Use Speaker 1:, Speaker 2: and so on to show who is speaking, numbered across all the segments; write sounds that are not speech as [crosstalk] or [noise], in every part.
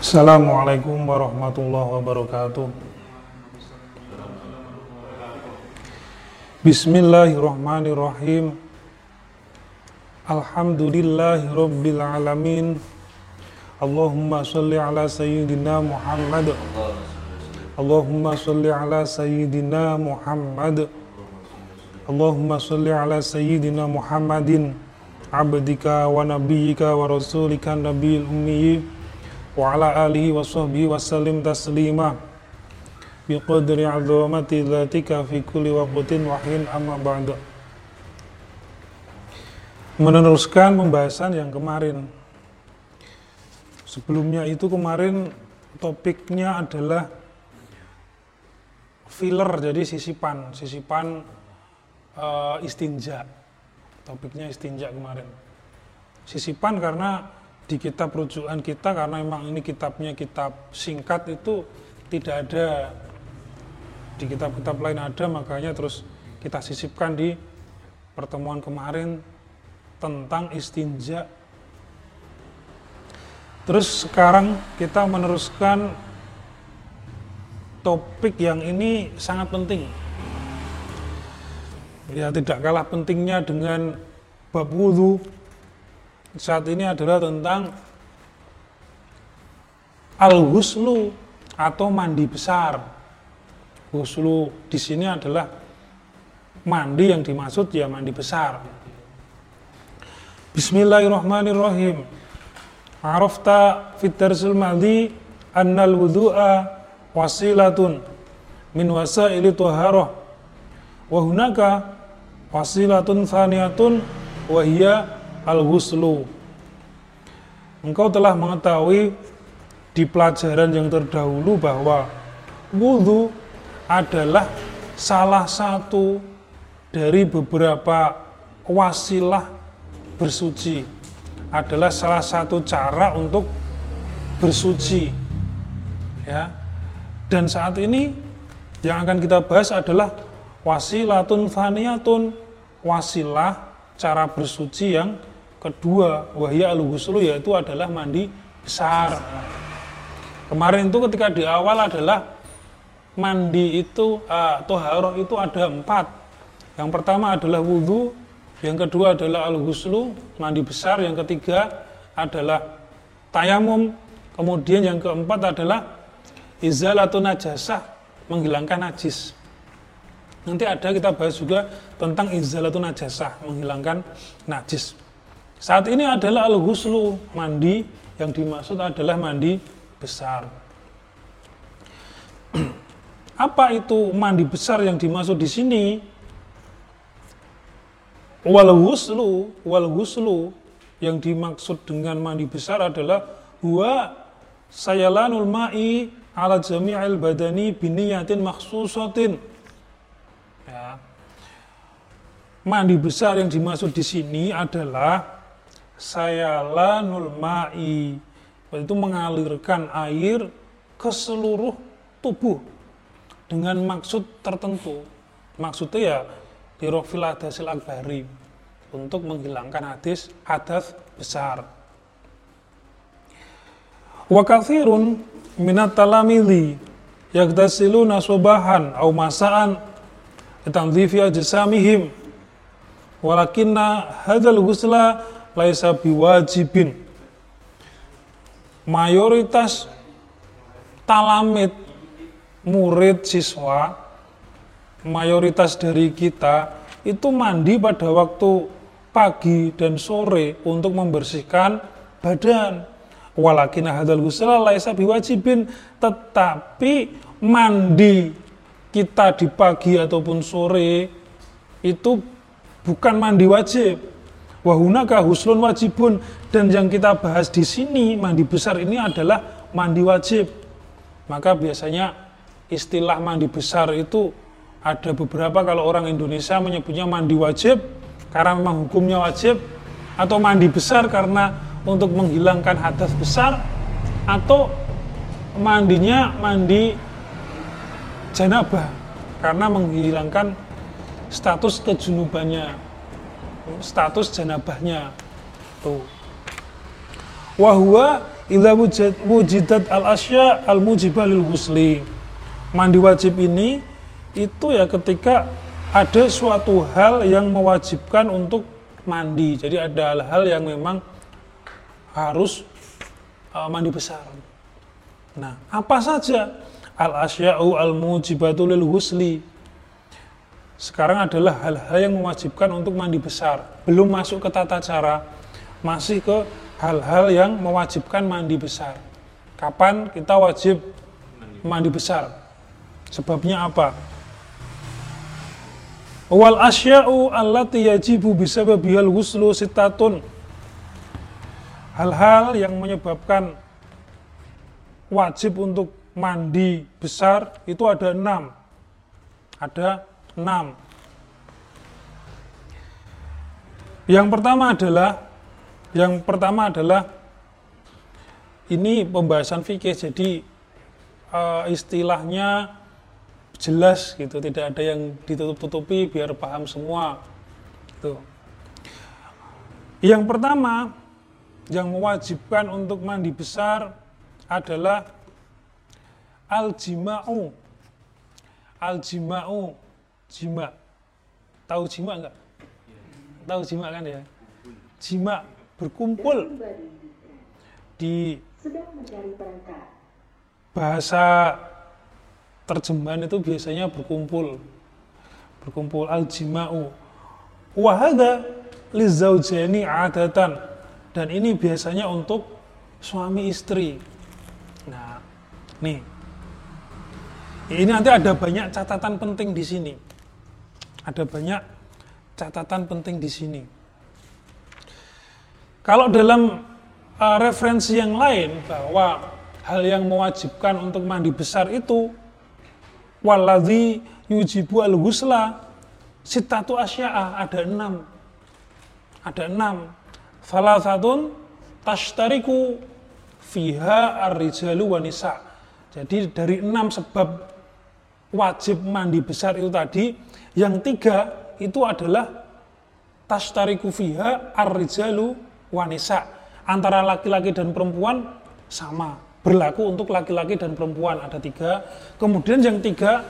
Speaker 1: Assalamualaikum warahmatullahi wabarakatuh. Bismillahirrahmanirrahim. Alhamdulillahi rabbil alamin. Allahumma salli ala sayyidina Muhammad. Allahumma salli ala sayyidina Muhammad. Allahumma salli ala sayyidina Muhammadin abdika wa nabiyyika wa rasulika nabiyil ummi sahbihi wa sallim taslima biqadri azamati dzatika fi kulli waqtin wa hin amma ba'du meneruskan pembahasan yang kemarin. Sebelumnya itu kemarin topiknya adalah filler jadi sisipan sisipan uh, istinja. Topiknya istinja kemarin. Sisipan karena di kitab rujukan kita karena memang ini kitabnya kitab singkat itu tidak ada. Di kitab-kitab lain ada makanya terus kita sisipkan di pertemuan kemarin tentang istinja. Terus sekarang kita meneruskan topik yang ini sangat penting. Ya tidak kalah pentingnya dengan bab wudhu saat ini adalah tentang al-huslu atau mandi besar Huslu di sini adalah mandi yang dimaksud ya mandi besar. Bismillahirrahmanirrahim. Arafta fit darsil madhi annal wudu'a wasilatun min wasaili tuharah wa hunaka wasilatun thaniyatun wa hiya al-ghuslu. Engkau telah mengetahui di pelajaran yang terdahulu bahwa wudhu adalah salah satu dari beberapa wasilah bersuci adalah salah satu cara untuk bersuci ya dan saat ini yang akan kita bahas adalah wasilatun faniyatun wasilah cara bersuci yang kedua wahya al yaitu adalah mandi besar kemarin itu ketika di awal adalah mandi itu uh, toharoh itu ada empat. Yang pertama adalah wudhu, yang kedua adalah al-ghuslu, mandi besar, yang ketiga adalah tayamum, kemudian yang keempat adalah izalatun najasah, menghilangkan najis. Nanti ada kita bahas juga tentang izalatun najasah, menghilangkan najis. Saat ini adalah al-ghuslu, mandi yang dimaksud adalah mandi besar. [clears throat] Apa itu mandi besar yang dimaksud di sini? Wal huslu, wal huslu yang dimaksud dengan mandi besar adalah huwa sayalanul ma'i ala jami'il badani biniyatin maksusatin. Ya. Mandi besar yang dimaksud di sini adalah sayalanul ma'i itu mengalirkan air ke seluruh tubuh dengan maksud tertentu. Maksudnya ya dirofil hadasil akbari untuk menghilangkan hadis hadas besar. Wa kathirun minat talamili yagdasiluna subahan au masaan litanzifi ajsamihim walakinna hadzal ghusla laisa biwajibin mayoritas talamid murid siswa mayoritas dari kita itu mandi pada waktu pagi dan sore untuk membersihkan badan. Walakin hadal ghusla laisa biwajibin, tetapi mandi kita di pagi ataupun sore itu bukan mandi wajib. Wahunaka huslun wajibun. Dan yang kita bahas di sini mandi besar ini adalah mandi wajib. Maka biasanya istilah mandi besar itu ada beberapa. Kalau orang Indonesia menyebutnya mandi wajib karena memang hukumnya wajib atau mandi besar karena untuk menghilangkan hadas besar atau mandinya mandi janabah karena menghilangkan status kejunubannya status janabahnya. Tuh. Wahwa idza wujidat al asya al mujibah lil ghusli mandi wajib ini itu ya ketika ada suatu hal yang mewajibkan untuk mandi. Jadi ada hal-hal yang memang harus uh, mandi besar. Nah apa saja? Al asya'u al mujibatu lil ghusli sekarang adalah hal-hal yang mewajibkan untuk mandi besar belum masuk ke tata cara masih ke hal-hal yang mewajibkan mandi besar. Kapan kita wajib mandi besar? Sebabnya apa? Wal asya'u allati yajibu bisababihal ghuslu sitatun. Hal-hal yang menyebabkan wajib untuk mandi besar itu ada enam. Ada enam. Yang pertama adalah yang pertama adalah ini pembahasan fikih, jadi uh, istilahnya jelas gitu, tidak ada yang ditutup-tutupi biar paham semua. Gitu. Yang pertama yang mewajibkan untuk mandi besar adalah al-jima'u. Al-jima'u, jima. Tahu jima enggak? Tahu jima kan ya? Jima berkumpul di bahasa terjemahan itu biasanya berkumpul berkumpul al-jima'u wahada lizaujani adatan dan ini biasanya untuk suami istri nah nih ini nanti ada banyak catatan penting di sini ada banyak catatan penting di sini. Kalau dalam uh, referensi yang lain bahwa hal yang mewajibkan untuk mandi besar itu waladhi yujibu al ghusla sitatu asya'a ada enam. Ada enam. Salah satu tashtariku fiha ar-rijalu wa nisa. Jadi dari enam sebab wajib mandi besar itu tadi yang tiga itu adalah tashtariku fiha ar-rijalu wanisa antara laki-laki dan perempuan sama berlaku untuk laki-laki dan perempuan ada tiga. Kemudian yang tiga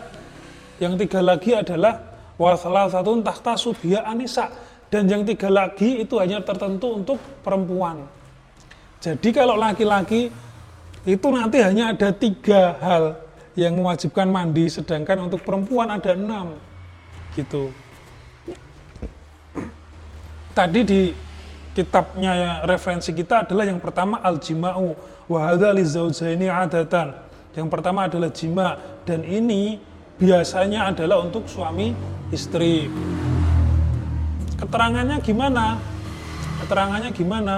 Speaker 1: yang tiga lagi adalah wasalah satu tahta subia anisa dan yang tiga lagi itu hanya tertentu untuk perempuan. Jadi kalau laki-laki itu nanti hanya ada tiga hal yang mewajibkan mandi sedangkan untuk perempuan ada enam gitu tadi di kitabnya referensi kita adalah yang pertama al-jima'u wa hadza adatan. Yang pertama adalah jima dan ini biasanya adalah untuk suami istri. Keterangannya gimana? Keterangannya gimana?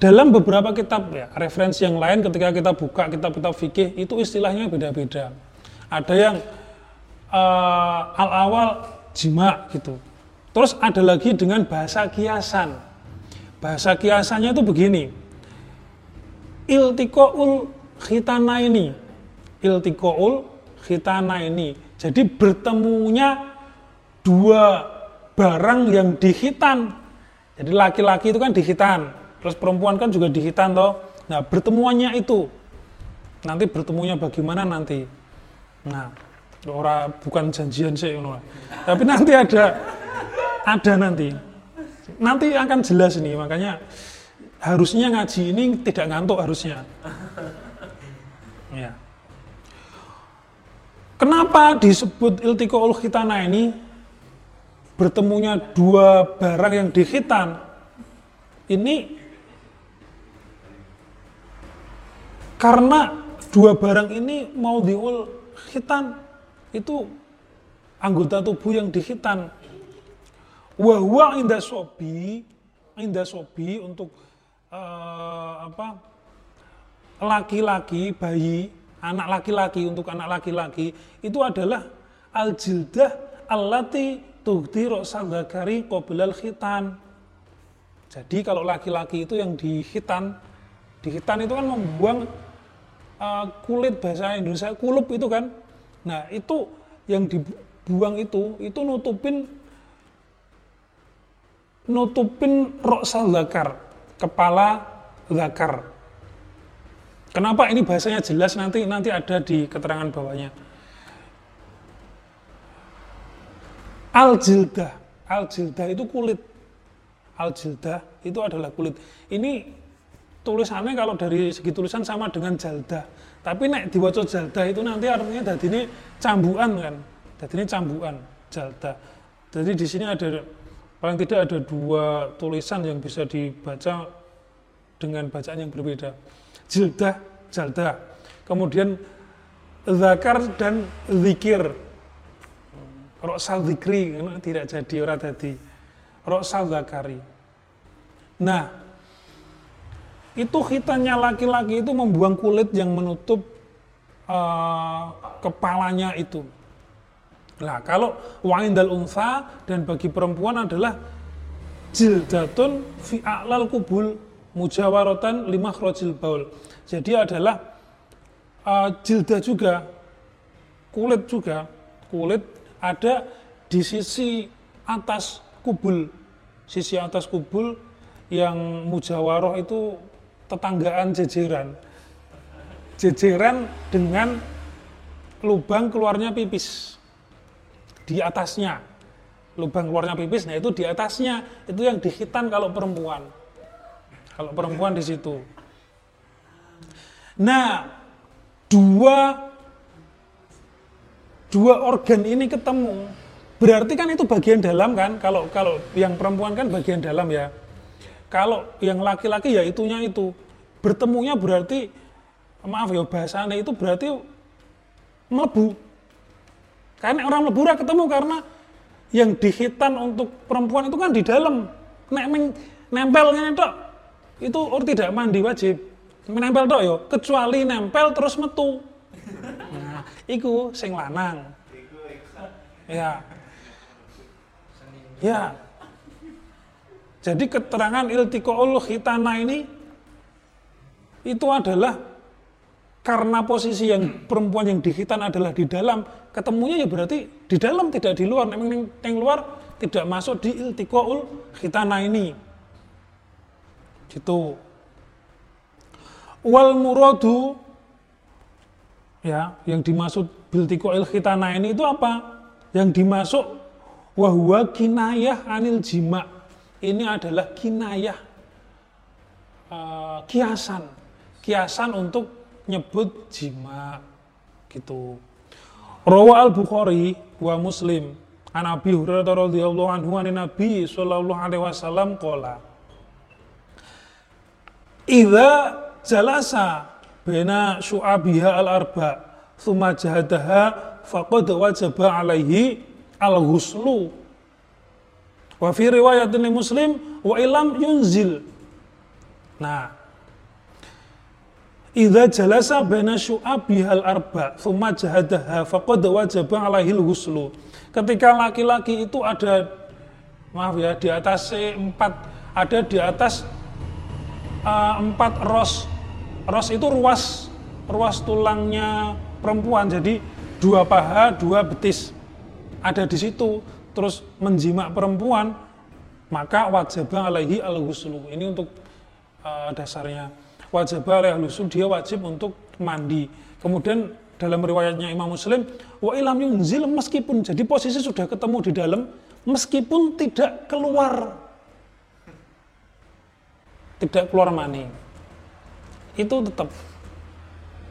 Speaker 1: Dalam beberapa kitab ya, referensi yang lain ketika kita buka kitab-kitab fikih itu istilahnya beda-beda. Ada yang uh, al-awal jima gitu. Terus ada lagi dengan bahasa kiasan. Bahasa kiasannya itu begini. Iltikoul khitana ini. Iltikoul khitana ini. Jadi bertemunya dua barang yang dihitan. Jadi laki-laki itu kan dihitan. Terus perempuan kan juga dihitan toh. Nah bertemuannya itu. Nanti bertemunya bagaimana nanti. Nah, orang bukan janjian sih, tapi nanti ada ada nanti. Nanti akan jelas ini, makanya harusnya ngaji ini tidak ngantuk harusnya. Ya. Kenapa disebut iltikoul khitana ini bertemunya dua barang yang dihitan? Ini karena dua barang ini mau diul khitan itu anggota tubuh yang dihitan Wahwa indah sobi, indah sobi untuk uh, apa laki-laki, bayi, anak laki-laki untuk anak laki-laki itu adalah al jildah allati tuhdi roksandagari qoblal khitan. Jadi kalau laki-laki itu yang dihitan, dihitan itu kan membuang uh, kulit bahasa Indonesia kulup itu kan. Nah itu yang dibuang itu itu nutupin nutupin roksal zakar, kepala zakar. Kenapa ini bahasanya jelas nanti nanti ada di keterangan bawahnya. Al jildah, al jildah itu kulit. Al jildah itu adalah kulit. Ini tulisannya kalau dari segi tulisan sama dengan jaldah. Tapi nek diwaca jaldah itu nanti artinya tadi ini cambuan kan. Tadi ini cambuan jaldah. Jadi di sini ada paling tidak ada dua tulisan yang bisa dibaca dengan bacaan yang berbeda. Jildah, jaldah. Kemudian zakar dan zikir. Roksal zikri, tidak jadi orang tadi. Roksal zakari. Nah, itu hitannya laki-laki itu membuang kulit yang menutup uh, kepalanya itu. Nah, kalau dal unsa dan bagi perempuan adalah jildatun fi a'lal kubul mujawarotan lima khrojil baul. Jadi adalah uh, jilda juga, kulit juga, kulit ada di sisi atas kubul, sisi atas kubul yang mujawaroh itu tetanggaan jejeran, jejeran dengan lubang keluarnya pipis. Di atasnya. Lubang keluarnya pipis nah itu di atasnya. Itu yang dihitan kalau perempuan. Kalau perempuan di situ. Nah dua dua organ ini ketemu. Berarti kan itu bagian dalam kan? Kalau kalau yang perempuan kan bagian dalam ya kalau yang laki-laki ya itunya itu bertemunya berarti maaf ya bahasanya itu berarti melebu karena orang lebura ketemu karena yang dihitan untuk perempuan itu kan di dalam. Nek nempelnya itu itu or tidak mandi wajib. Menempel tok yo, kecuali nempel terus metu. Nah, iku sing lanang. Ya. Ya. Jadi keterangan iltiqaul khitana ini itu adalah karena posisi yang perempuan yang dihitan adalah di dalam, ketemunya ya berarti di dalam tidak di luar. Memang yang luar tidak masuk di iltiqaul khitana ini. Gitu. Wal muradu ya, yang dimaksud biltiqaul khitana ini itu apa? Yang dimasuk wahwa kinayah anil jima. Ini adalah kinayah uh, kiasan. Kiasan untuk nyebut jima gitu. Rawa al Bukhari wa Muslim an Abi Hurairah radhiyallahu anhu an Nabi sallallahu alaihi wasallam qala Idza jalasa baina syu'abiha al arba thumma jahadaha faqad wajaba alaihi al ghuslu wa fi riwayatin muslim wa ilam yunzil. Nah Idza jalasa baina syu'abihal arba thumma jahadaha faqad wajaba alaihil huslu. Ketika laki-laki itu ada maaf ya di atas empat ada di atas uh, empat ros. Ros itu ruas ruas tulangnya perempuan. Jadi dua paha dua betis ada di situ terus menjimak perempuan maka wajib alaihi al huslu ini untuk uh, dasarnya. Wajib oleh lusun dia wajib untuk mandi. Kemudian dalam riwayatnya Imam Muslim, wa ilam yunzil meskipun jadi posisi sudah ketemu di dalam, meskipun tidak keluar. Tidak keluar mani. Itu tetap.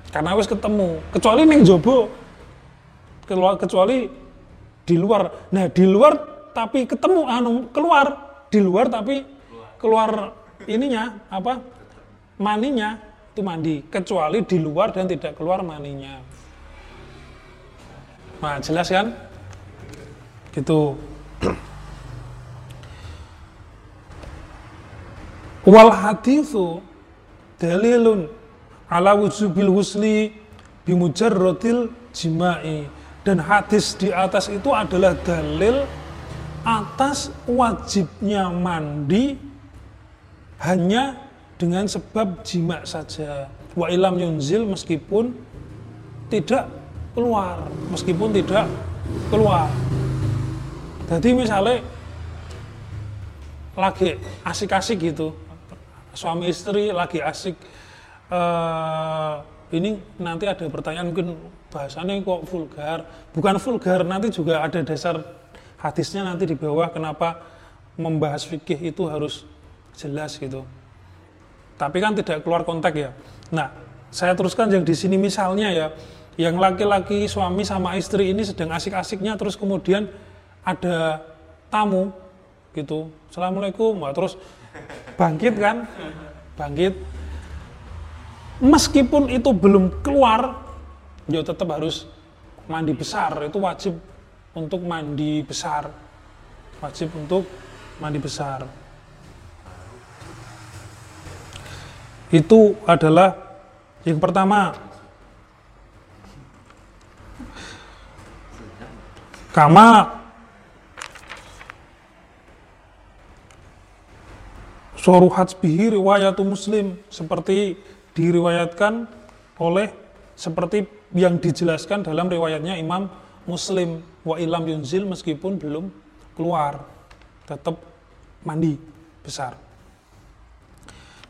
Speaker 1: Karena wis ketemu, kecuali neng jobo keluar kecuali di luar. Nah, di luar tapi ketemu anu keluar. Di luar tapi keluar ininya apa maninya itu mandi. Kecuali di luar dan tidak keluar maninya. Nah jelas kan? Gitu. Wal hadithu dalilun ala wujubil husli bimujarrotil jima'i dan hadis di atas itu adalah dalil atas wajibnya mandi hanya dengan sebab jima saja. Wa ilam yunzil meskipun tidak keluar, meskipun tidak keluar. Jadi misalnya lagi asik-asik gitu suami istri lagi asik uh, ini nanti ada pertanyaan mungkin bahasanya kok vulgar. Bukan vulgar nanti juga ada dasar hadisnya nanti di bawah kenapa membahas fikih itu harus jelas gitu. Tapi kan tidak keluar konteks ya. Nah saya teruskan yang di sini misalnya ya. Yang laki-laki suami sama istri ini sedang asik-asiknya terus kemudian ada tamu gitu. Assalamualaikum. Wah, terus bangkit kan? Bangkit meskipun itu belum keluar ya tetap harus mandi besar. Itu wajib untuk mandi besar. Wajib untuk mandi besar. Itu adalah yang pertama. Kama. Soruhat bihi riwayatu muslim. Seperti diriwayatkan oleh seperti yang dijelaskan dalam riwayatnya Imam Muslim wa ilam yunzil meskipun belum keluar tetap mandi besar.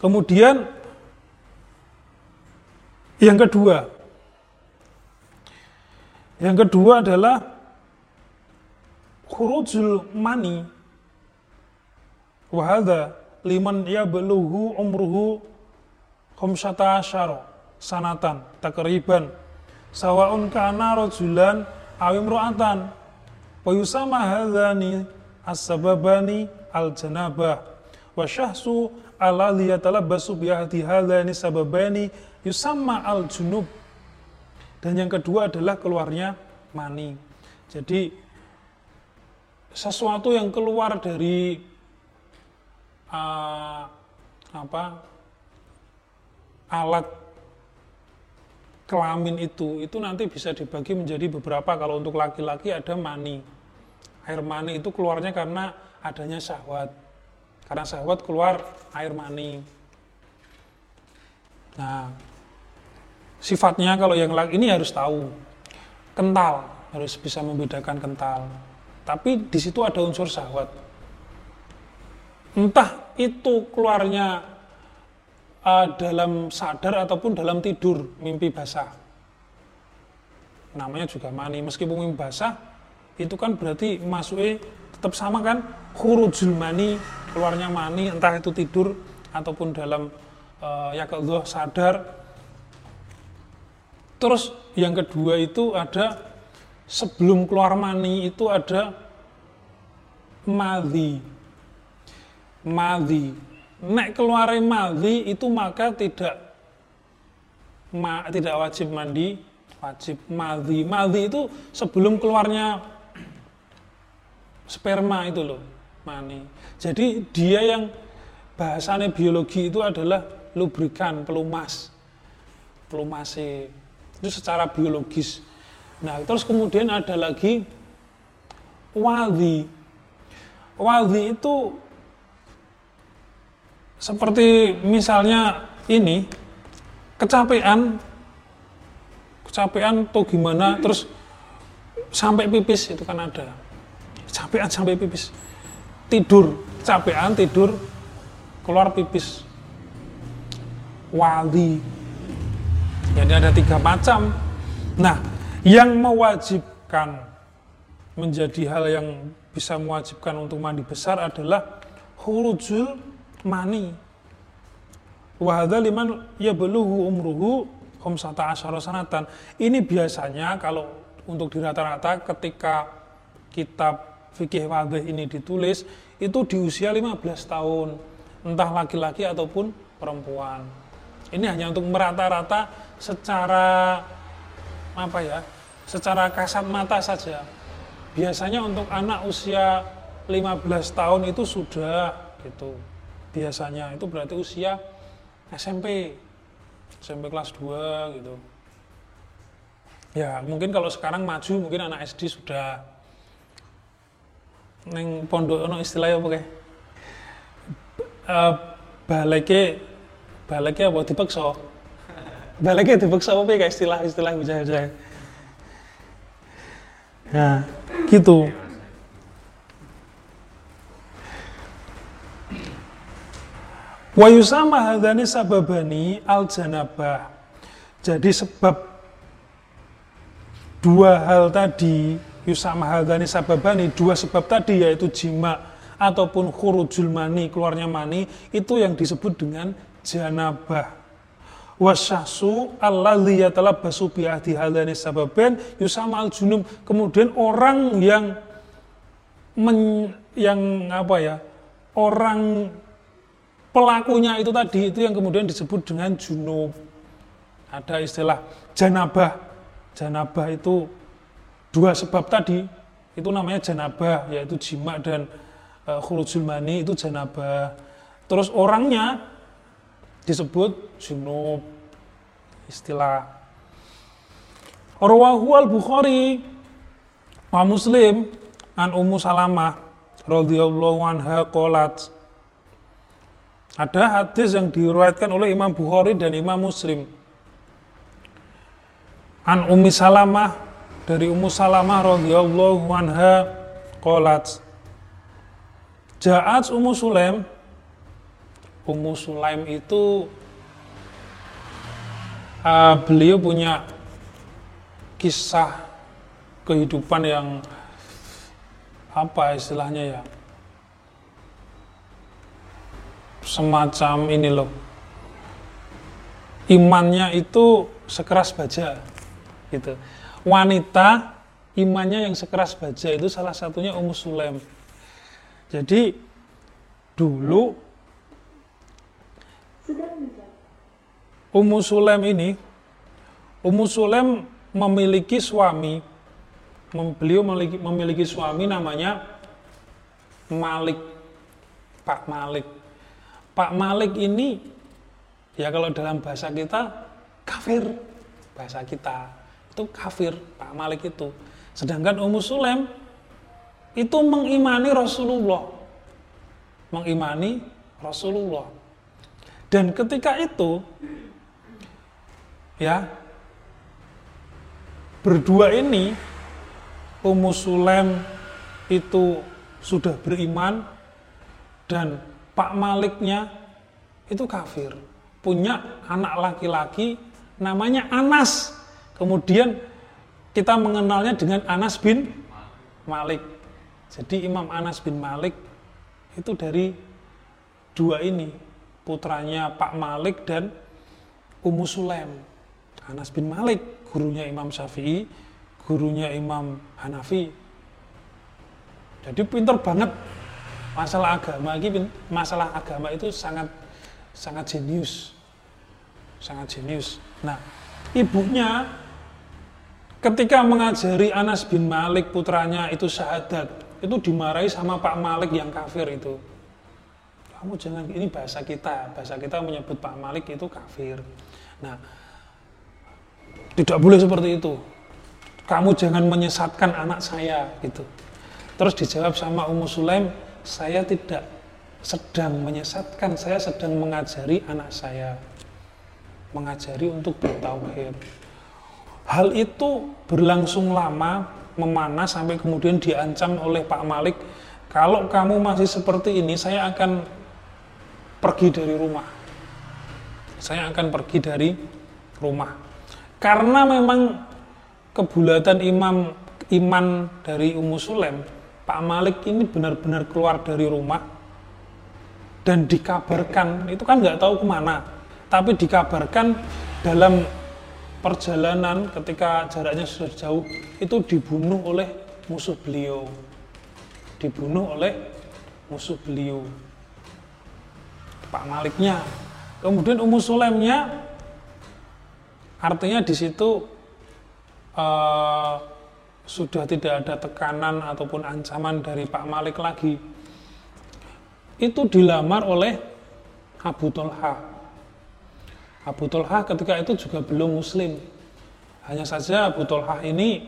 Speaker 1: Kemudian yang kedua yang kedua adalah khurujul mani wahada liman ya beluhu umruhu khamsata asyara sanatan takriban sawaun kana rajulan aw imra'atan. Wa yusama hadzani as-sababani al-janabah. Wa syahsu ala liyatalabbasu bi ahdi hadzani sababani yusamma al-junub. Dan yang kedua adalah keluarnya mani. Jadi sesuatu yang keluar dari uh, apa alat kelamin itu itu nanti bisa dibagi menjadi beberapa. Kalau untuk laki-laki ada mani. Air mani itu keluarnya karena adanya syahwat. Karena syahwat keluar air mani. Nah sifatnya kalau yang laki ini harus tahu. Kental harus bisa membedakan kental. Tapi di situ ada unsur syahwat. Entah itu keluarnya uh, dalam sadar ataupun dalam tidur mimpi basah. Namanya juga mani. Meskipun mimpi basah, itu kan berarti masuknya tetap sama kan? Khurujul mani, keluarnya mani, entah itu tidur ataupun dalam uh, ya kalau sadar. Terus yang kedua itu ada sebelum keluar mani itu ada madhi. Madhi nek keluar madhi itu maka tidak ma, tidak wajib mandi wajib madhi madhi itu sebelum keluarnya sperma itu loh mani. Jadi dia yang bahasanya biologi itu adalah lubrikan pelumas pelumasi itu secara biologis. Nah terus kemudian ada lagi wadhi wadhi itu seperti misalnya ini kecapean. Kecapean tuh gimana terus sampai pipis itu kan ada. Kecapean sampai pipis. Tidur kecapean tidur keluar pipis. Wali. Jadi ada tiga macam. Nah yang mewajibkan menjadi hal yang bisa mewajibkan untuk mandi besar adalah hurujul mani. Wahada liman ya beluhu umruhu khamsata asyara sanatan. Ini biasanya kalau untuk di rata-rata ketika kitab fikih wadih ini ditulis itu di usia 15 tahun. Entah laki-laki ataupun perempuan. Ini hanya untuk merata-rata secara apa ya secara kasat mata saja. Biasanya untuk anak usia 15 tahun itu sudah gitu biasanya itu berarti usia SMP SMP kelas 2 gitu. Ya mungkin kalau sekarang maju mungkin anak SD sudah neng pondok no istilahnya apa kayak? Uh, baleke baleke apa dipaksa? Baleke dipaksa apa kayak istilah istilah bisa bisa nah gitu Wa yusama hadani sababani al janabah. Jadi sebab dua hal tadi yusama hadani sababani dua sebab tadi yaitu jima ataupun khurujul mani keluarnya mani itu yang disebut dengan janabah wasyahsu alladhi yatalabbasu bi ahdi hadani sababen yusama al junub kemudian orang yang men, yang apa ya orang pelakunya itu tadi itu yang kemudian disebut dengan junub. Ada istilah janabah. Janabah itu dua sebab tadi. Itu namanya janabah yaitu jima dan uh, khurujul mani itu janabah. Terus orangnya disebut junub. Istilah Rawahu al-Bukhari wa Muslim an Ummu Salamah radhiyallahu anha qalat ada hadis yang diriwayatkan oleh Imam Bukhari dan Imam Muslim. An Ummi Salamah dari Ummu Salamah radhiyallahu anha qalat Ja'at Ummu Sulaim. Ummu Sulaim itu uh, beliau punya kisah kehidupan yang apa istilahnya ya semacam ini loh. Imannya itu sekeras baja gitu. Wanita imannya yang sekeras baja itu salah satunya Ummu Sulaim. Jadi dulu Ummu Sulaim ini, Ummu Sulaim memiliki suami, beliau memiliki, memiliki suami namanya Malik, Pak Malik. Pak Malik ini, ya kalau dalam bahasa kita, kafir, bahasa kita, itu kafir, Pak Malik itu. Sedangkan Ummu Sulaim itu mengimani Rasulullah, mengimani Rasulullah. Dan ketika itu ya berdua ini Ummu Sulaim itu sudah beriman dan Pak Maliknya itu kafir. Punya anak laki-laki namanya Anas. Kemudian kita mengenalnya dengan Anas bin Malik. Jadi Imam Anas bin Malik itu dari dua ini putranya Pak Malik dan Ummu Sulaim. Anas bin Malik, gurunya Imam Syafi'i, gurunya Imam Hanafi. Jadi pinter banget masalah agama ini masalah agama itu sangat sangat jenius. Sangat jenius. Nah, ibunya ketika mengajari Anas bin Malik putranya itu syahadat, itu dimarahi sama Pak Malik yang kafir itu. Kamu jangan ini bahasa kita, bahasa kita menyebut Pak Malik itu kafir. Nah, tidak boleh seperti itu. Kamu jangan menyesatkan anak saya gitu. Terus dijawab sama Ummu Sulaim, saya tidak sedang menyesatkan, saya sedang mengajari anak saya. Mengajari untuk bertauhid. Hal itu berlangsung lama, memanas sampai kemudian diancam oleh Pak Malik, kalau kamu masih seperti ini, saya akan pergi dari rumah. Saya akan pergi dari rumah. Karena memang kebulatan imam iman dari Ummu Sulaim, Pak Malik ini benar-benar keluar dari rumah dan dikabarkan, itu kan nggak tahu ke mana, tapi dikabarkan dalam perjalanan ketika jaraknya sudah jauh, itu dibunuh oleh musuh beliau. Dibunuh oleh musuh beliau. Pak Maliknya. Kemudian Ummu Sulaimnya Artinya di situ uh, sudah tidak ada tekanan ataupun ancaman dari Pak Malik lagi. Itu dilamar oleh Abu Tolha. Abu Tolha ketika itu juga belum muslim. Hanya saja Abu Tolha ini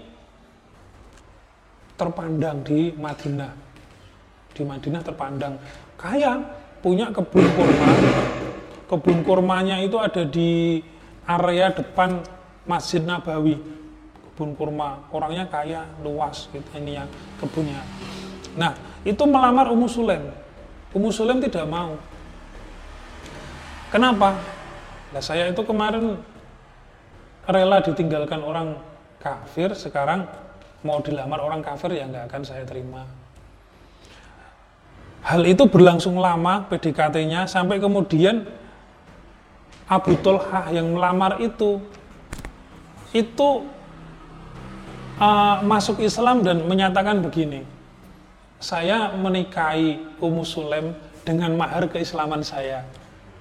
Speaker 1: terpandang di Madinah. Di Madinah terpandang kaya, punya kebun kurma. Kebun kurmanya itu ada di area depan Masjid Nabawi kebun kurma orangnya kaya luas gitu ini yang kebunnya nah itu melamar Ummu Sulaim Ummu Sulaim tidak mau Kenapa? Nah, saya itu kemarin rela ditinggalkan orang kafir, sekarang mau dilamar orang kafir ya nggak akan saya terima. Hal itu berlangsung lama PDKT-nya sampai kemudian Abu Tolhah yang melamar itu itu uh, masuk Islam dan menyatakan begini, saya menikahi Ummu Sulaim dengan mahar keislaman saya.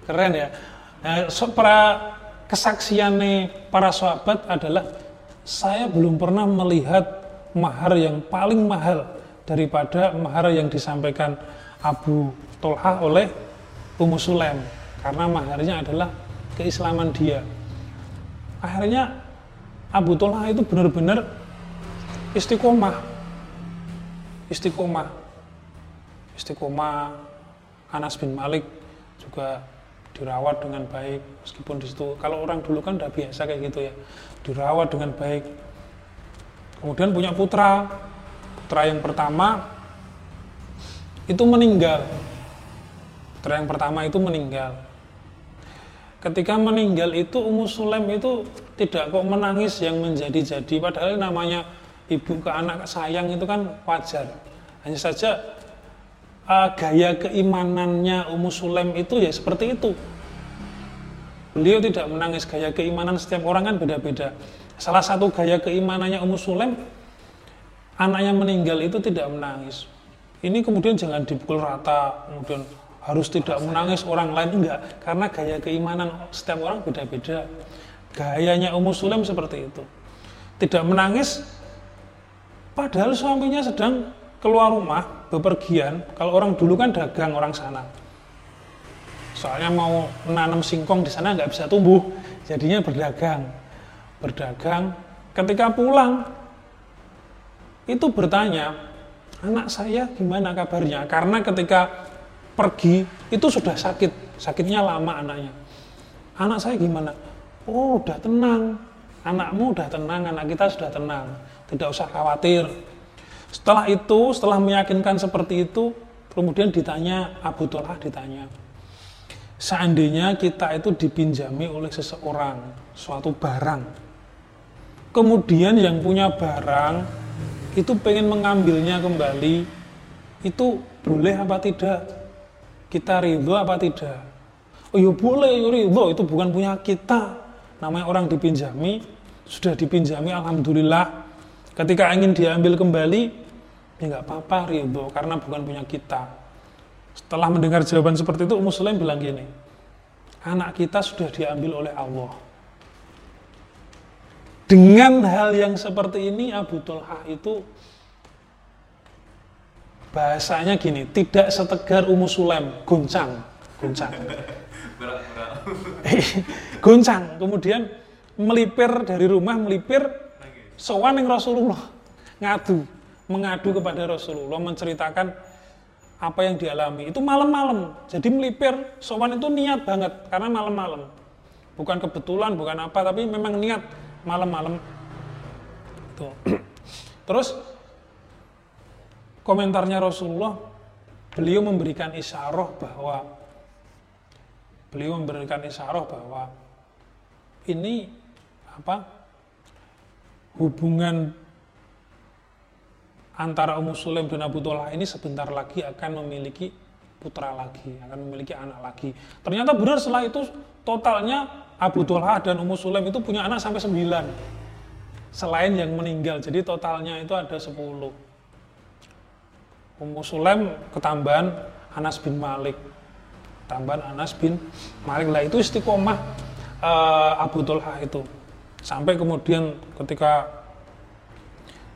Speaker 1: Keren ya. Nah, so, para kesaksiannya para sahabat adalah saya belum pernah melihat mahar yang paling mahal daripada mahar yang disampaikan Abu Tolha oleh Ummu Sulaim karena maharnya adalah keislaman dia. Akhirnya Abu Tolha itu benar-benar istiqomah. Istiqomah. Istiqomah Anas bin Malik juga dirawat dengan baik meskipun di situ kalau orang dulu kan udah biasa kayak gitu ya dirawat dengan baik kemudian punya putra putra yang pertama itu meninggal putra yang pertama itu meninggal ketika meninggal itu Ummu Sulaim itu tidak kok menangis yang menjadi-jadi padahal namanya ibu ke anak sayang itu kan wajar hanya saja uh, gaya keimanannya Ummu Sulaim itu ya seperti itu. Beliau tidak menangis gaya keimanan setiap orang kan beda-beda. Salah satu gaya keimanannya Ummu Sulaim anaknya meninggal itu tidak menangis. Ini kemudian jangan dipukul rata, kemudian harus tidak menangis orang lain enggak, karena gaya keimanan setiap orang beda-beda. Gayanya Ummu Sulaim seperti itu. Tidak menangis padahal suaminya sedang keluar rumah bepergian. Kalau orang dulu kan dagang orang sana. Soalnya mau nanam singkong di sana nggak bisa tumbuh jadinya berdagang. Berdagang ketika pulang itu bertanya anak saya gimana kabarnya? Karena ketika pergi itu sudah sakit. Sakitnya lama anaknya. Anak saya gimana? Oh udah tenang. Anakmu udah tenang anak kita sudah tenang tidak usah khawatir setelah itu, setelah meyakinkan seperti itu, kemudian ditanya Abu Talha ditanya, seandainya kita itu dipinjami oleh seseorang suatu barang, kemudian yang punya barang itu pengen mengambilnya kembali, itu boleh apa tidak? Kita ridho apa tidak? Oh ya boleh, ya ridho, itu bukan punya kita. Namanya orang dipinjami, sudah dipinjami, Alhamdulillah. Ketika ingin diambil kembali, ya nggak apa-apa ridho karena bukan punya kita. Setelah mendengar jawaban seperti itu, Muslim bilang gini, anak kita sudah diambil oleh Allah. Dengan hal yang seperti ini, Abu Tulha itu bahasanya gini, tidak setegar Ummu Sulaim, goncang, goncang. [laughs] goncang, kemudian melipir dari rumah, melipir, sowan yang Rasulullah, ngadu mengadu kepada Rasulullah menceritakan apa yang dialami. Itu malam-malam jadi melipir. Sowan itu niat banget karena malam-malam. Bukan kebetulan bukan apa tapi memang niat malam-malam. Itu [clears throat] terus komentarnya Rasulullah beliau memberikan isyarah bahwa beliau memberikan isyarah bahwa ini apa hubungan antara Ummu Sulaim dan Abu Talha ini sebentar lagi akan memiliki putra lagi, akan memiliki anak lagi. Ternyata benar setelah itu totalnya Abu Talha dan Ummu Sulaim itu punya anak sampai 9. Selain yang meninggal, jadi totalnya itu ada 10. Ummu Sulaim ketambahan Anas bin Malik. Tambahan Anas bin Malik lah itu istiqomah uh, Abu Talha itu. Sampai kemudian ketika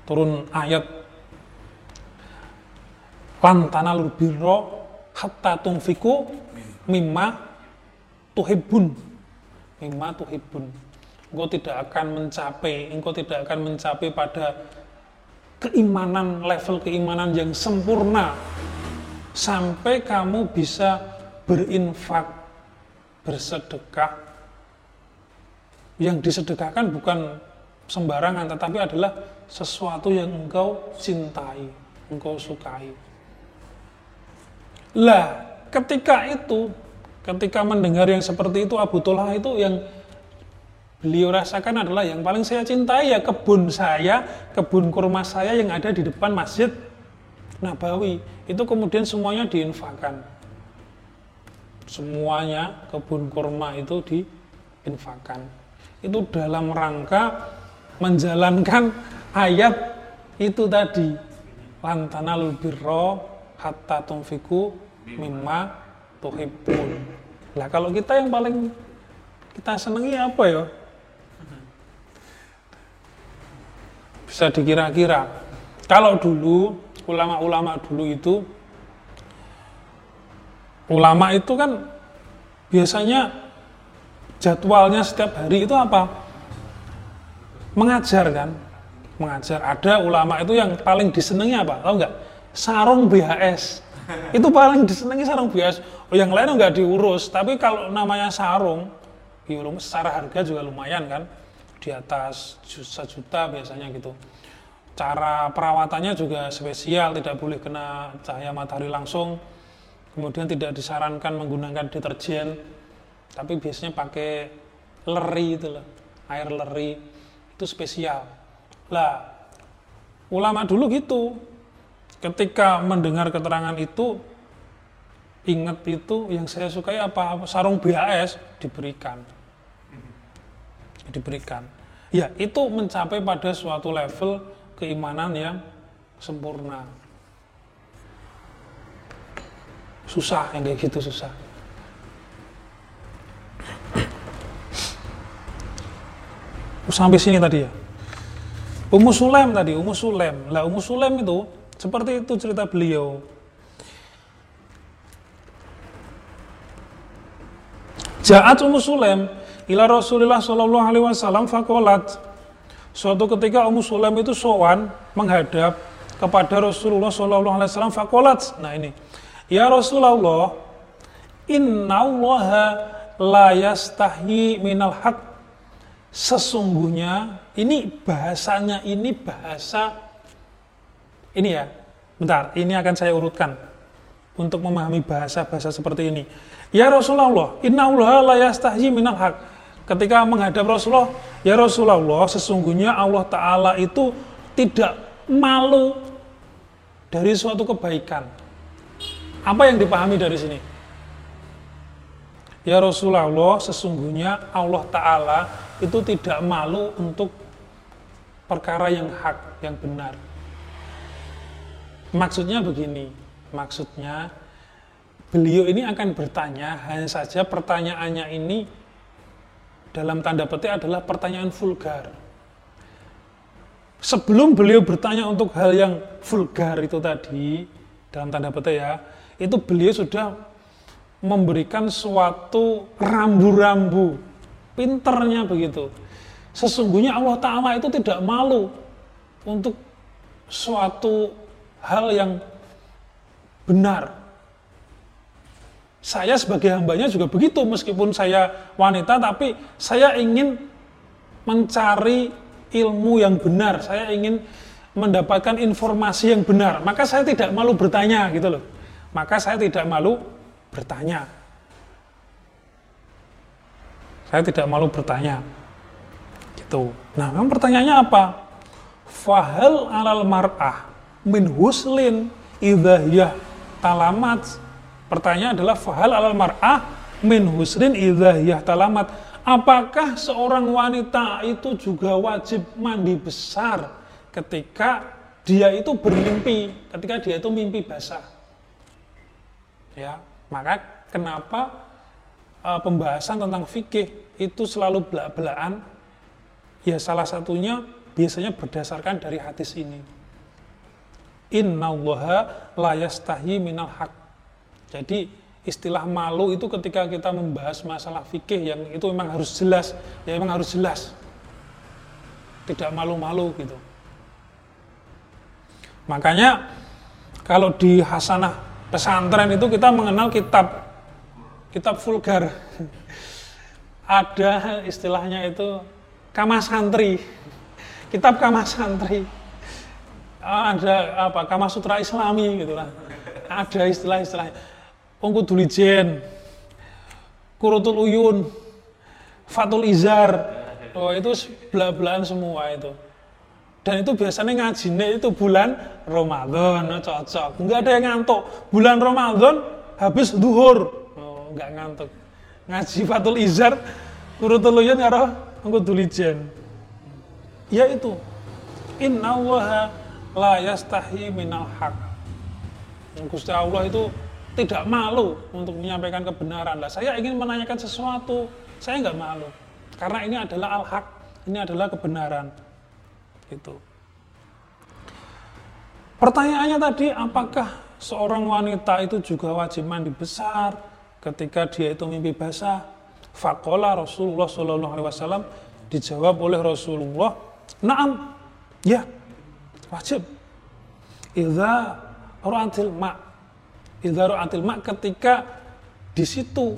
Speaker 1: turun ayat lan tanalul birra hatta tunfiku mimma tuhibbun. Mimma tuhibbun. Engkau tidak akan mencapai engkau tidak akan mencapai pada keimanan level keimanan yang sempurna sampai kamu bisa berinfak bersedekah yang disedekahkan bukan sembarangan tetapi adalah sesuatu yang engkau cintai engkau sukai lah, ketika itu ketika mendengar yang seperti itu Abu Tullah itu yang beliau rasakan adalah yang paling saya cintai ya kebun saya, kebun kurma saya yang ada di depan Masjid Nabawi. Itu kemudian semuanya diinfakkan. Semuanya kebun kurma itu diinfakkan. Itu dalam rangka menjalankan ayat itu tadi. Lantanalul birro hatta tumfiku mimma tuhibbun. Lah kalau kita yang paling kita senangi apa ya? bisa dikira-kira. Kalau dulu ulama-ulama dulu itu ulama itu kan biasanya jadwalnya setiap hari itu apa? Mengajar kan? Mengajar. Ada ulama itu yang paling disenangi apa? Tahu nggak? Sarung BHS. Itu paling disenangi sarung BHS. Oh, yang lain nggak diurus. Tapi kalau namanya sarung, ya secara harga juga lumayan kan di atas sejuta biasanya gitu. Cara perawatannya juga spesial, tidak boleh kena cahaya matahari langsung. Kemudian tidak disarankan menggunakan deterjen, tapi biasanya pakai leri itu loh, air leri itu spesial. Lah, ulama dulu gitu. Ketika mendengar keterangan itu, ingat itu yang saya sukai apa sarung BAS diberikan diberikan. Ya, itu mencapai pada suatu level keimanan yang sempurna. Susah yang kayak gitu susah. Sampai sini tadi ya. Ummu Sulaim tadi, Ummu Sulaim. Lah Ummu Sulaim itu seperti itu cerita beliau. Ja'at Ummu Sulaim ila Rasulullah Shallallahu Alaihi Wasallam fakolat. Suatu ketika Ummu Sulaim itu sowan menghadap kepada Rasulullah Shallallahu Alaihi Wasallam fakolat. Nah ini, ya Rasulullah, Inna Allah la yastahi minal haq. Sesungguhnya ini bahasanya ini bahasa ini ya. Bentar, ini akan saya urutkan untuk memahami bahasa-bahasa seperti ini. Ya Rasulullah, inna Allah la yastahi minal haq ketika menghadap Rasulullah, ya Rasulullah, sesungguhnya Allah Ta'ala itu tidak malu dari suatu kebaikan. Apa yang dipahami dari sini? Ya Rasulullah, sesungguhnya Allah Ta'ala itu tidak malu untuk perkara yang hak, yang benar. Maksudnya begini, maksudnya beliau ini akan bertanya, hanya saja pertanyaannya ini dalam tanda petik adalah pertanyaan vulgar. Sebelum beliau bertanya untuk hal yang vulgar itu tadi, dalam tanda petik ya, itu beliau sudah memberikan suatu rambu-rambu, pinternya begitu. Sesungguhnya Allah Ta'ala itu tidak malu untuk suatu hal yang benar, saya sebagai hambanya juga begitu, meskipun saya wanita, tapi saya ingin mencari ilmu yang benar, saya ingin mendapatkan informasi yang benar, maka saya tidak malu bertanya gitu loh. Maka saya tidak malu bertanya. Saya tidak malu bertanya. Gitu. Nah, memang pertanyaannya apa? Fahal alal mar'ah min huslin idahiyah talamat Pertanyaan adalah fahal alal mar'ah min husrin idhah talamat. Apakah seorang wanita itu juga wajib mandi besar ketika dia itu bermimpi, ketika dia itu mimpi basah? Ya, maka kenapa uh, pembahasan tentang fikih itu selalu belak-belakan? Ya salah satunya biasanya berdasarkan dari hadis ini. Inna allaha la yastahi minal haq jadi istilah malu itu ketika kita membahas masalah fikih yang itu memang harus jelas, ya memang harus jelas. Tidak malu-malu gitu. Makanya kalau di hasanah pesantren itu kita mengenal kitab kitab vulgar. Ada istilahnya itu kamar santri. Kitab kamar santri. Ada apa? Kamar sutra Islami gitu lah. Ada istilah-istilahnya Wong kudu lijen. kurutul uyun, fatul izar. Oh, itu belah-belahan semua itu. Dan itu biasanya ngajinya itu bulan Ramadan, oh, cocok. Enggak ada yang ngantuk. Bulan Ramadan habis duhur. Oh, enggak ngantuk. Ngaji fatul izar, kurutul uyun karo engko dulijen. Ya itu. Inna allaha la yastahi minal haq. Gusti Allah itu tidak malu untuk menyampaikan kebenaran. Lah saya ingin menanyakan sesuatu, saya nggak malu. Karena ini adalah al-haq, ini adalah kebenaran. Itu. Pertanyaannya tadi, apakah seorang wanita itu juga wajib mandi besar ketika dia itu mimpi basah? Fakola Rasulullah Shallallahu Alaihi Wasallam dijawab oleh Rasulullah, Naam, ya wajib. Idza ra'atil ma' idza antil mak ketika di situ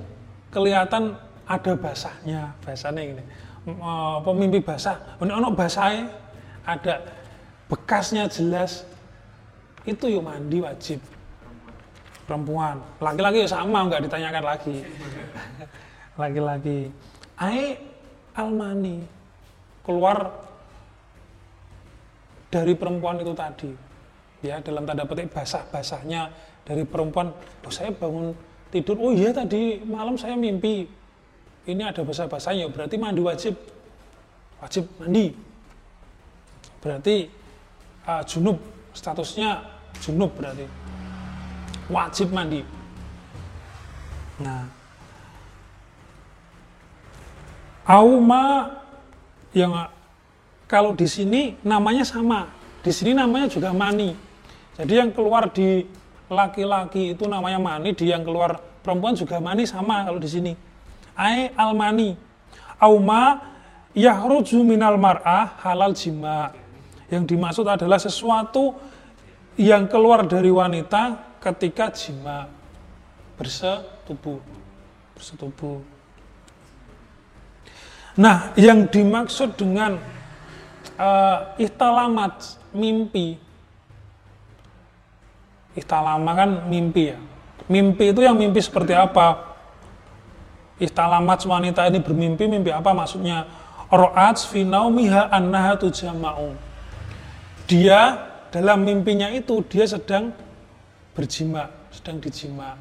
Speaker 1: kelihatan ada basahnya, basahnya ini. Pemimpi basah, ono basahnya ada bekasnya jelas. Itu yuk mandi wajib. Perempuan, laki-laki sama nggak ditanyakan lagi. [laughs] Laki-laki. Ae almani keluar dari perempuan itu tadi ya dalam tanda petik basah-basahnya dari perempuan oh saya bangun tidur oh iya tadi malam saya mimpi ini ada basah-basahnya berarti mandi wajib wajib mandi berarti uh, junub statusnya junub berarti wajib mandi nah auma yang kalau di sini namanya sama di sini namanya juga mani jadi yang keluar di laki-laki itu namanya mani, di yang keluar perempuan juga mani sama kalau di sini. Ai almani. Auma yahruju minal mar'ah halal jima. Yang dimaksud adalah sesuatu yang keluar dari wanita ketika jima bersetubuh. Bersetubuh. Nah, yang dimaksud dengan uh, ihtalamat mimpi Ihtalama kan mimpi ya. Mimpi itu yang mimpi seperti apa? Ihtalamat wanita ini bermimpi, mimpi apa maksudnya? Ro'at finaumiha annaha tujama'u. Dia dalam mimpinya itu dia sedang berjima, sedang dijima.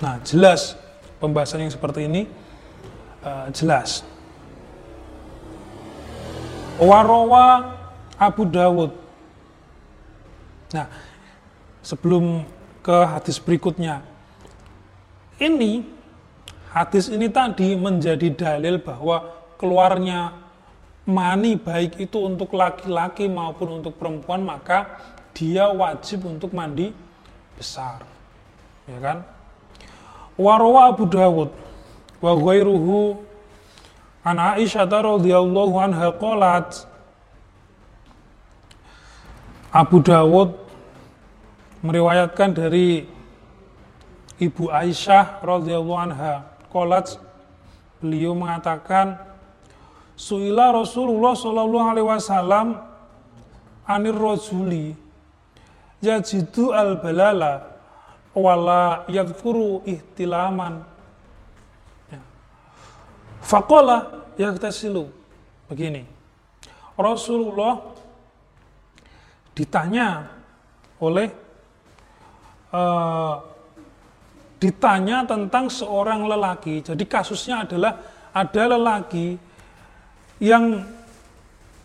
Speaker 1: Nah, jelas pembahasan yang seperti ini uh, jelas. Warawa Abu Dawud Nah, sebelum ke hadis berikutnya, ini hadis ini tadi menjadi dalil bahwa keluarnya mani baik itu untuk laki-laki maupun untuk perempuan maka dia wajib untuk mandi besar. Ya kan? Warwa Abu Dawud wa ghairuhu an Aisyah radhiyallahu anha qalat Abu Dawud meriwayatkan dari Ibu Aisyah radhiyallahu anha kolat beliau mengatakan Suila Rasulullah Shallallahu alaihi wasallam anir rajuli yajidu al balala wala yadhkuru ihtilaman ya. Faqala yaktasilu begini Rasulullah ditanya oleh uh, ditanya tentang seorang lelaki. Jadi kasusnya adalah ada lelaki yang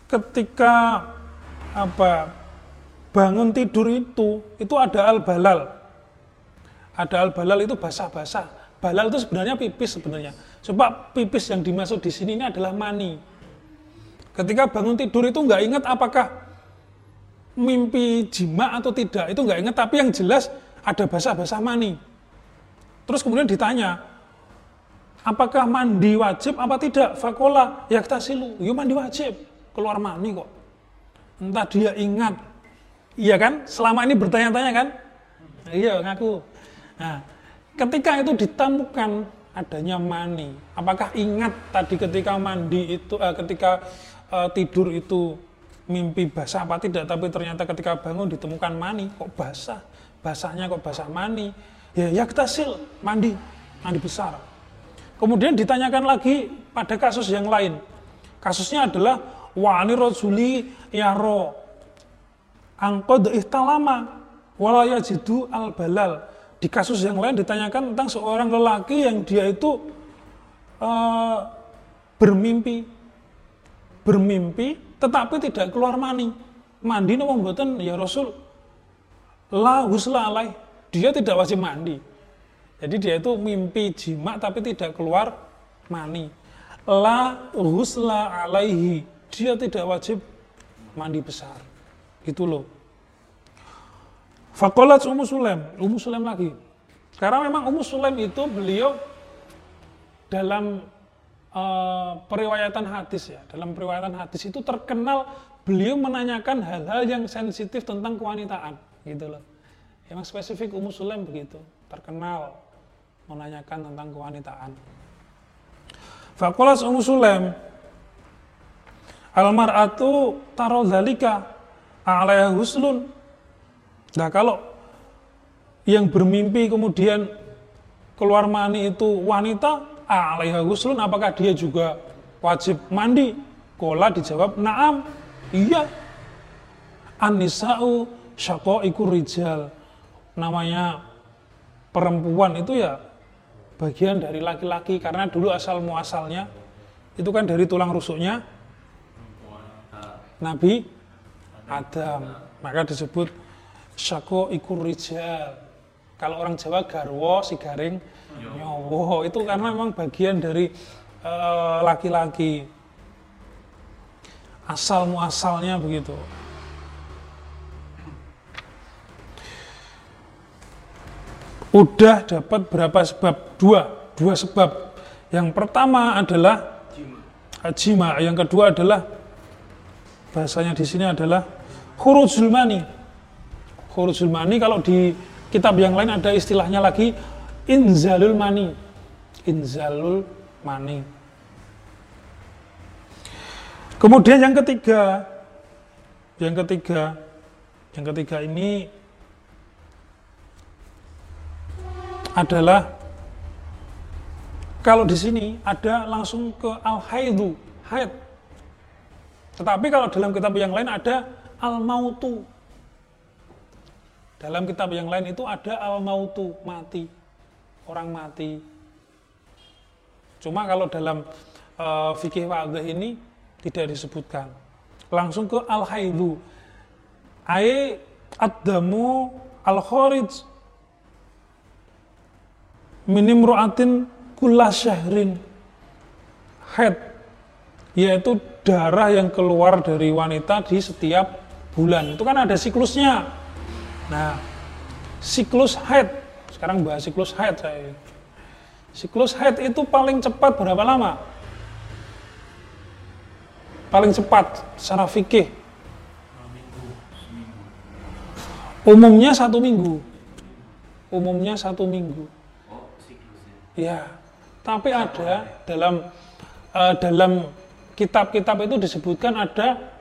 Speaker 1: ketika apa bangun tidur itu itu ada al balal. Ada al balal itu basah-basah. Balal itu sebenarnya pipis sebenarnya. Coba pipis yang dimaksud di sini ini adalah mani. Ketika bangun tidur itu nggak ingat apakah mimpi jima atau tidak itu nggak ingat tapi yang jelas ada basah-basah mani terus kemudian ditanya apakah mandi wajib apa tidak? Fakola yaktasilu yuk mandi wajib. Keluar mani kok. Entah dia ingat. Iya kan? Selama ini bertanya-tanya kan? Iya ngaku. Nah ketika itu ditemukan adanya mani apakah ingat tadi ketika mandi itu eh, ketika eh, tidur itu mimpi basah apa tidak? Tapi ternyata ketika bangun ditemukan mani kok basah? Basahnya kok basah mani? Ya yaktasil mandi mandi besar kemudian ditanyakan lagi pada kasus yang lain. Kasusnya adalah wani rojuli yaro angkod ihtalama walaya jidu al balal di kasus yang lain ditanyakan tentang seorang lelaki yang dia itu uh, bermimpi bermimpi tetapi tidak keluar mani. Mandi nopo mboten? Ya Rasul la husla dia tidak wajib mandi. Jadi dia itu mimpi jima tapi tidak keluar mani. La husla alaihi. Dia tidak wajib mandi besar. Itu loh. Fakolat Ummu Sulaim, Ummu Sulaim lagi. Karena memang Ummu Sulaim itu beliau dalam uh, periwayatan hadis ya, dalam periwayatan hadis itu terkenal beliau menanyakan hal-hal yang sensitif tentang kewanitaan, gitu loh. Yang spesifik Ummu Sulaim begitu, terkenal menanyakan tentang kewanitaan. Fakulas Ummu Sulaim, Almar'atu taro dalika alaiha huslun. Nah kalau yang bermimpi kemudian keluar mani itu wanita, alaiha huslun, apakah dia juga wajib mandi? Kola dijawab, naam, iya. Anisa'u iku rijal namanya perempuan itu ya bagian dari laki-laki karena dulu asal muasalnya itu kan dari tulang rusuknya Nabi Adam. Maka disebut syako ikur rijal. Kalau orang Jawa garwo si garing nyowo. Itu karena memang bagian dari eh, laki-laki. Uh, asal muasalnya begitu udah dapat berapa sebab? Dua, dua sebab. Yang pertama adalah jima, yang kedua adalah bahasanya di sini adalah khurujul mani. Khurujul mani kalau di kitab yang lain ada istilahnya lagi inzalul mani. Inzalul mani. Kemudian yang ketiga, yang ketiga, yang ketiga ini adalah kalau di sini ada langsung ke al haidu haid. Tetapi kalau dalam kitab yang lain ada al mautu dalam kitab yang lain itu ada al mautu mati. Orang mati. Cuma kalau dalam uh, fikih wadih ini tidak disebutkan. Langsung ke al haidu ai ad-damu al kharij minim ru'atin kula syahrin. Head yaitu darah yang keluar dari wanita di setiap bulan. Itu kan ada siklusnya. Nah siklus head sekarang bahas siklus head saya siklus head itu paling cepat berapa lama? Paling cepat secara fikih? Umumnya satu minggu. Umumnya satu minggu Ya, tapi ada dalam uh, dalam kitab-kitab itu disebutkan ada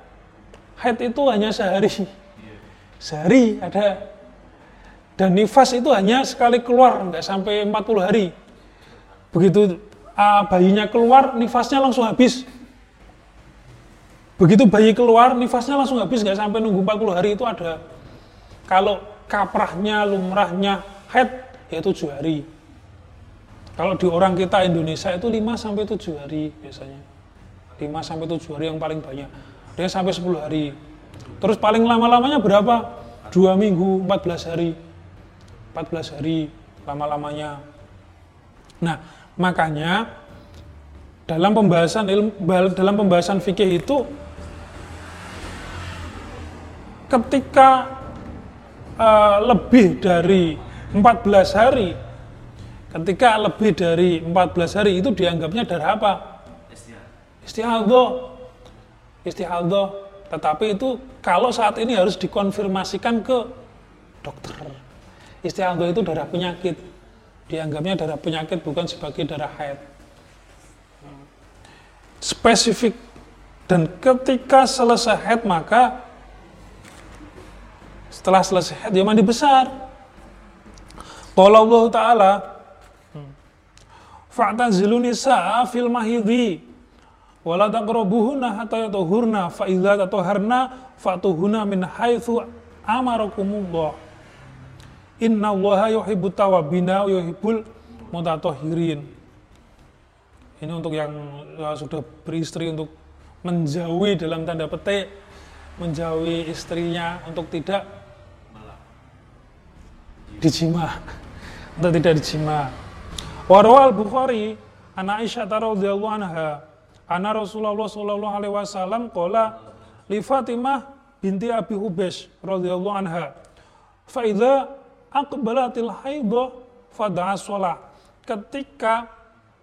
Speaker 1: haid itu hanya sehari. Sehari ada dan nifas itu hanya sekali keluar, nggak sampai 40 hari. Begitu uh, bayinya keluar, nifasnya langsung habis. Begitu bayi keluar, nifasnya langsung habis, nggak sampai nunggu 40 hari itu ada. Kalau kaprahnya, lumrahnya, haid, ya 7 hari. Kalau di orang kita Indonesia itu 5 sampai 7 hari biasanya. 5 sampai 7 hari yang paling banyak. Dia sampai 10 hari. Terus paling lama-lamanya berapa? 2 minggu, 14 hari. 14 hari lama-lamanya. Nah, makanya dalam pembahasan ilmu dalam pembahasan fikih itu ketika uh, lebih dari 14 hari Ketika lebih dari 14 hari itu dianggapnya darah apa? Istihadhah. Istihadhah. Tetapi itu kalau saat ini harus dikonfirmasikan ke dokter. Istihadhah itu darah penyakit. Dianggapnya darah penyakit bukan sebagai darah haid. Spesifik dan ketika selesai haid maka setelah selesai haid dia mandi besar Qala Allah Ta'ala Fa'tazilu nisa'a fil mahidhi wala taqrabuhunna hatta yatuhurna fa idza tatuharna fatuhuna min haitsu amarakumullah. Inna allaha yuhibbut tawabina yuhibbul mutatahhirin. Ini untuk yang ya, sudah beristri untuk menjauhi dalam tanda petik menjauhi istrinya untuk tidak dijima untuk tidak dijima Warwal Bukhari anak Aisyah radhiyallahu anha anna Rasulullah sallallahu alaihi wasallam qala li Fatimah binti Abi Hubesh radhiyallahu anha fa idza aqbalatil haidha fada'a shalah ketika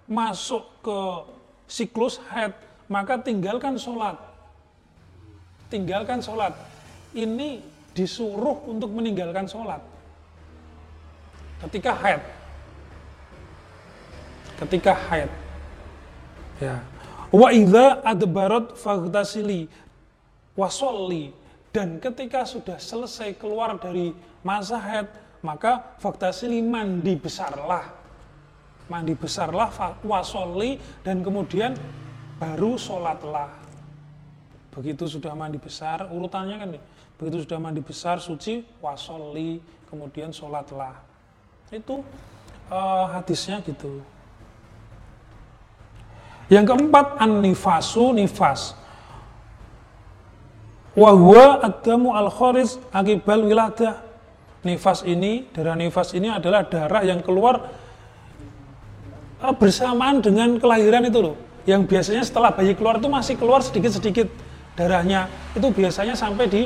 Speaker 1: masuk ke siklus haid maka tinggalkan sholat. Tinggalkan sholat. Ini disuruh untuk meninggalkan sholat. Ketika haid ketika haid. Ya. Wa idza adbarat faghtasili wasolli dan ketika sudah selesai keluar dari masa haid maka faghtasili mandi besarlah. Mandi besarlah wasolli dan kemudian baru sholatlah. Begitu sudah mandi besar, urutannya kan nih. Begitu sudah mandi besar, suci, wasolli, kemudian sholatlah. Itu uh, hadisnya gitu. Yang keempat an-nifasu nifas. Wahwa adamu al-kharis akibal wiladah. Nifas ini, darah nifas ini adalah darah yang keluar eh, bersamaan dengan kelahiran itu loh. Yang biasanya setelah bayi keluar itu masih keluar sedikit-sedikit darahnya. Itu biasanya sampai di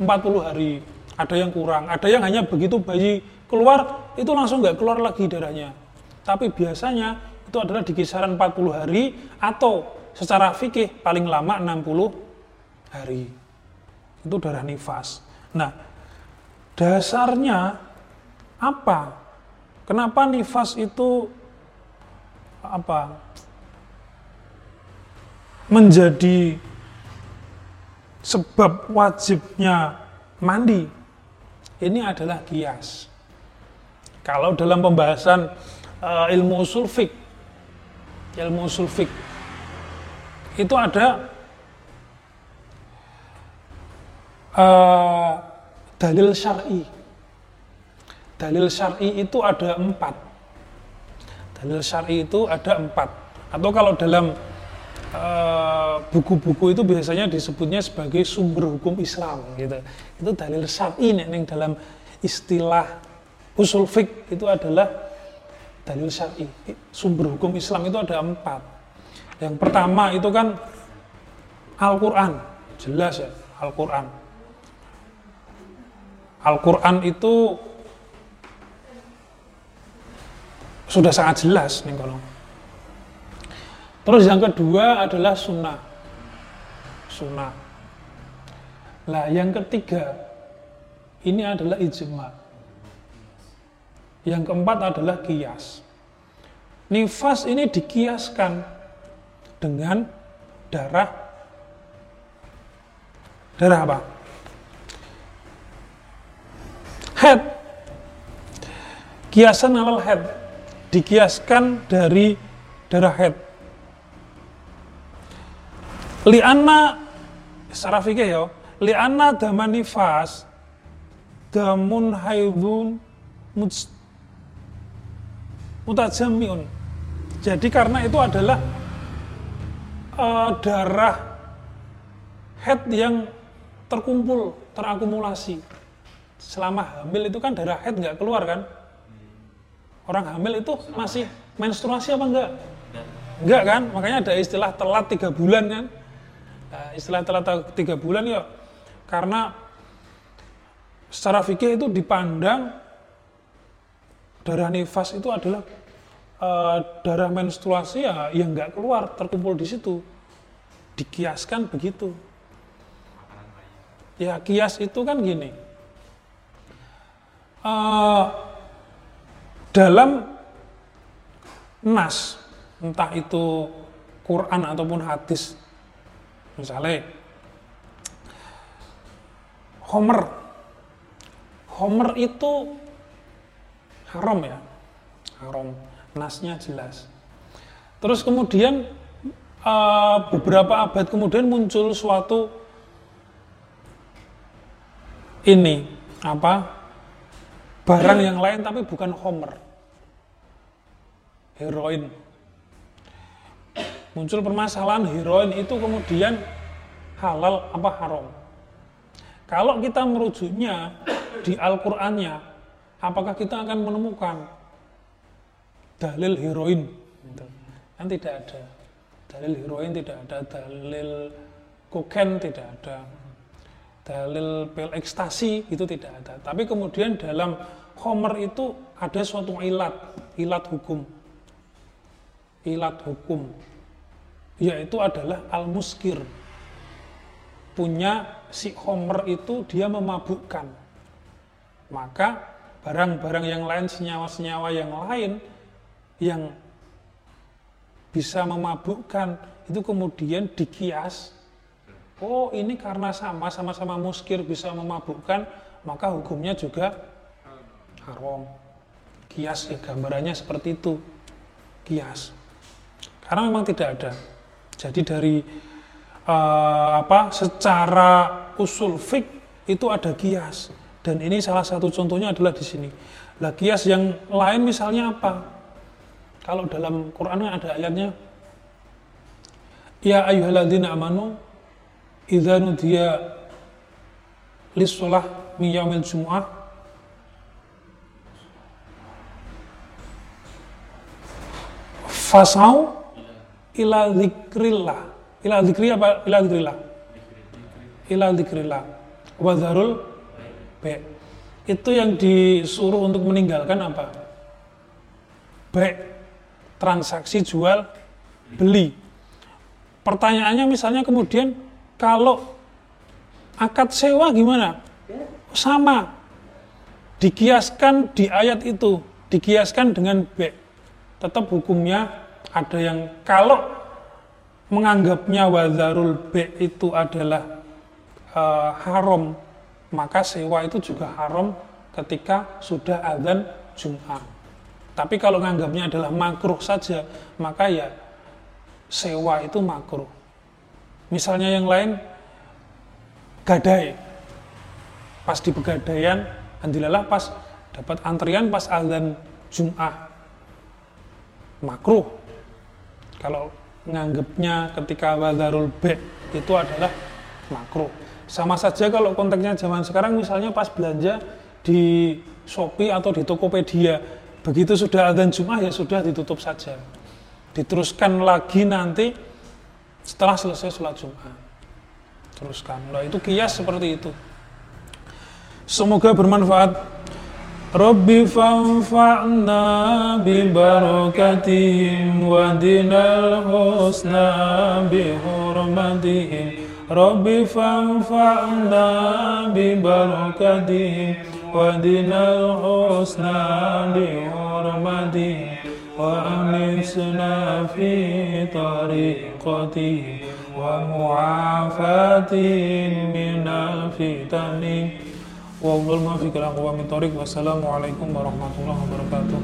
Speaker 1: 40 hari. Ada yang kurang, ada yang hanya begitu bayi keluar itu langsung nggak keluar lagi darahnya. Tapi biasanya itu adalah di kisaran 40 hari atau secara fikih paling lama 60 hari. Itu darah nifas. Nah, dasarnya apa? Kenapa nifas itu apa? menjadi sebab wajibnya mandi. Ini adalah kias. Kalau dalam pembahasan uh, ilmu usul fik ilmu usul fik itu ada uh, dalil syar'i. Dalil syar'i itu ada empat. Dalil syar'i itu ada empat. Atau kalau dalam eh, buku-buku uh, itu biasanya disebutnya sebagai sumber hukum Islam gitu. Itu dalil syar'i nih dalam istilah usul fik itu adalah dalil syar'i sumber hukum Islam itu ada empat. Yang pertama itu kan Al-Quran. Jelas ya Al-Quran. Al-Quran itu sudah sangat jelas nih kalau. Terus yang kedua adalah sunnah. Sunnah. Lah yang ketiga ini adalah ijma yang keempat adalah kias. Nifas ini dikiaskan dengan darah darah apa? Head. Kiasan alal head. Dikiaskan dari darah head. Lianna secara fikih ya, lianna daman nifas damun haidun mutajamiun. Jadi karena itu adalah uh, darah head yang terkumpul, terakumulasi. Selama hamil itu kan darah head nggak keluar kan? Orang hamil itu masih menstruasi apa enggak? Enggak kan? Makanya ada istilah telat tiga bulan kan? Nah, istilah telat tiga bulan ya karena secara fikih itu dipandang darah nifas itu adalah uh, darah menstruasi ya yang nggak keluar terkumpul di situ. Dikiaskan begitu. Ya kias itu kan gini. Uh, dalam nas entah itu Quran ataupun hadis misalnya Homer. Homer itu haram ya? Haram. Nasnya jelas. Terus kemudian uh, beberapa abad kemudian muncul suatu ini apa? Barang yang lain tapi bukan homer. Heroin. Muncul permasalahan heroin itu kemudian halal apa haram? Kalau kita merujuknya di Al-Qur'annya apakah kita akan menemukan dalil heroin? Kan tidak ada. Dalil heroin tidak ada dalil kokain tidak ada dalil pil ekstasi itu tidak ada. Tapi kemudian dalam Homer itu ada suatu ilat ilat hukum. Ilat hukum. Yaitu adalah al-muskir. Punya si Homer itu dia memabukkan. Maka barang-barang yang lain senyawa-senyawa yang lain yang bisa memabukkan itu kemudian dikias. Oh ini karena sama sama-sama muskir bisa memabukkan maka hukumnya juga haram. Kias ya gambarannya seperti itu. Kias. Karena memang tidak ada. Jadi dari uh, apa secara usul fik itu ada kias dan ini salah satu contohnya adalah di sini. Lah kias yang lain misalnya apa? Kalau dalam Quran ada ayatnya Ya ayyuhalladzina amanu idza nudiya lis-shalah min yaumil jumu'ah. Fasau ila dzikrillah ila dzikri apa? Ila dzikrillah ila dzikrillah wa dzarul itu yang disuruh untuk meninggalkan apa baik transaksi jual beli. Pertanyaannya misalnya kemudian kalau akad sewa gimana? Sama. Dikiaskan di ayat itu, dikiaskan dengan B. Tetap hukumnya ada yang kalau menganggapnya wazarul B itu adalah uh, haram, maka sewa itu juga haram ketika sudah adzan Jumat. Tapi kalau nganggapnya adalah makruh saja, maka ya sewa itu makruh. Misalnya yang lain, gadai. Pas di pegadaian, alhamdulillah pas dapat antrian pas azan Jum'ah. Makruh. Kalau nganggapnya ketika wadarul be itu adalah makruh. Sama saja kalau konteksnya zaman sekarang misalnya pas belanja di Shopee atau di Tokopedia Begitu sudah adzan Jumat ya sudah ditutup saja. Diteruskan lagi nanti setelah selesai sholat Jumat. Teruskan. Nah itu kias seperti itu. Semoga bermanfaat. Rabbi fanfa'na bi barakatihim wa dinal husna bi hurmatihim Rabbi fanfa'na bi barakatihim ودنا الحسنى بحرمته وأمسنا في طريقته ومعافاة من الفتن والظلم في كلام من طريق والسلام عليكم ورحمة الله وبركاته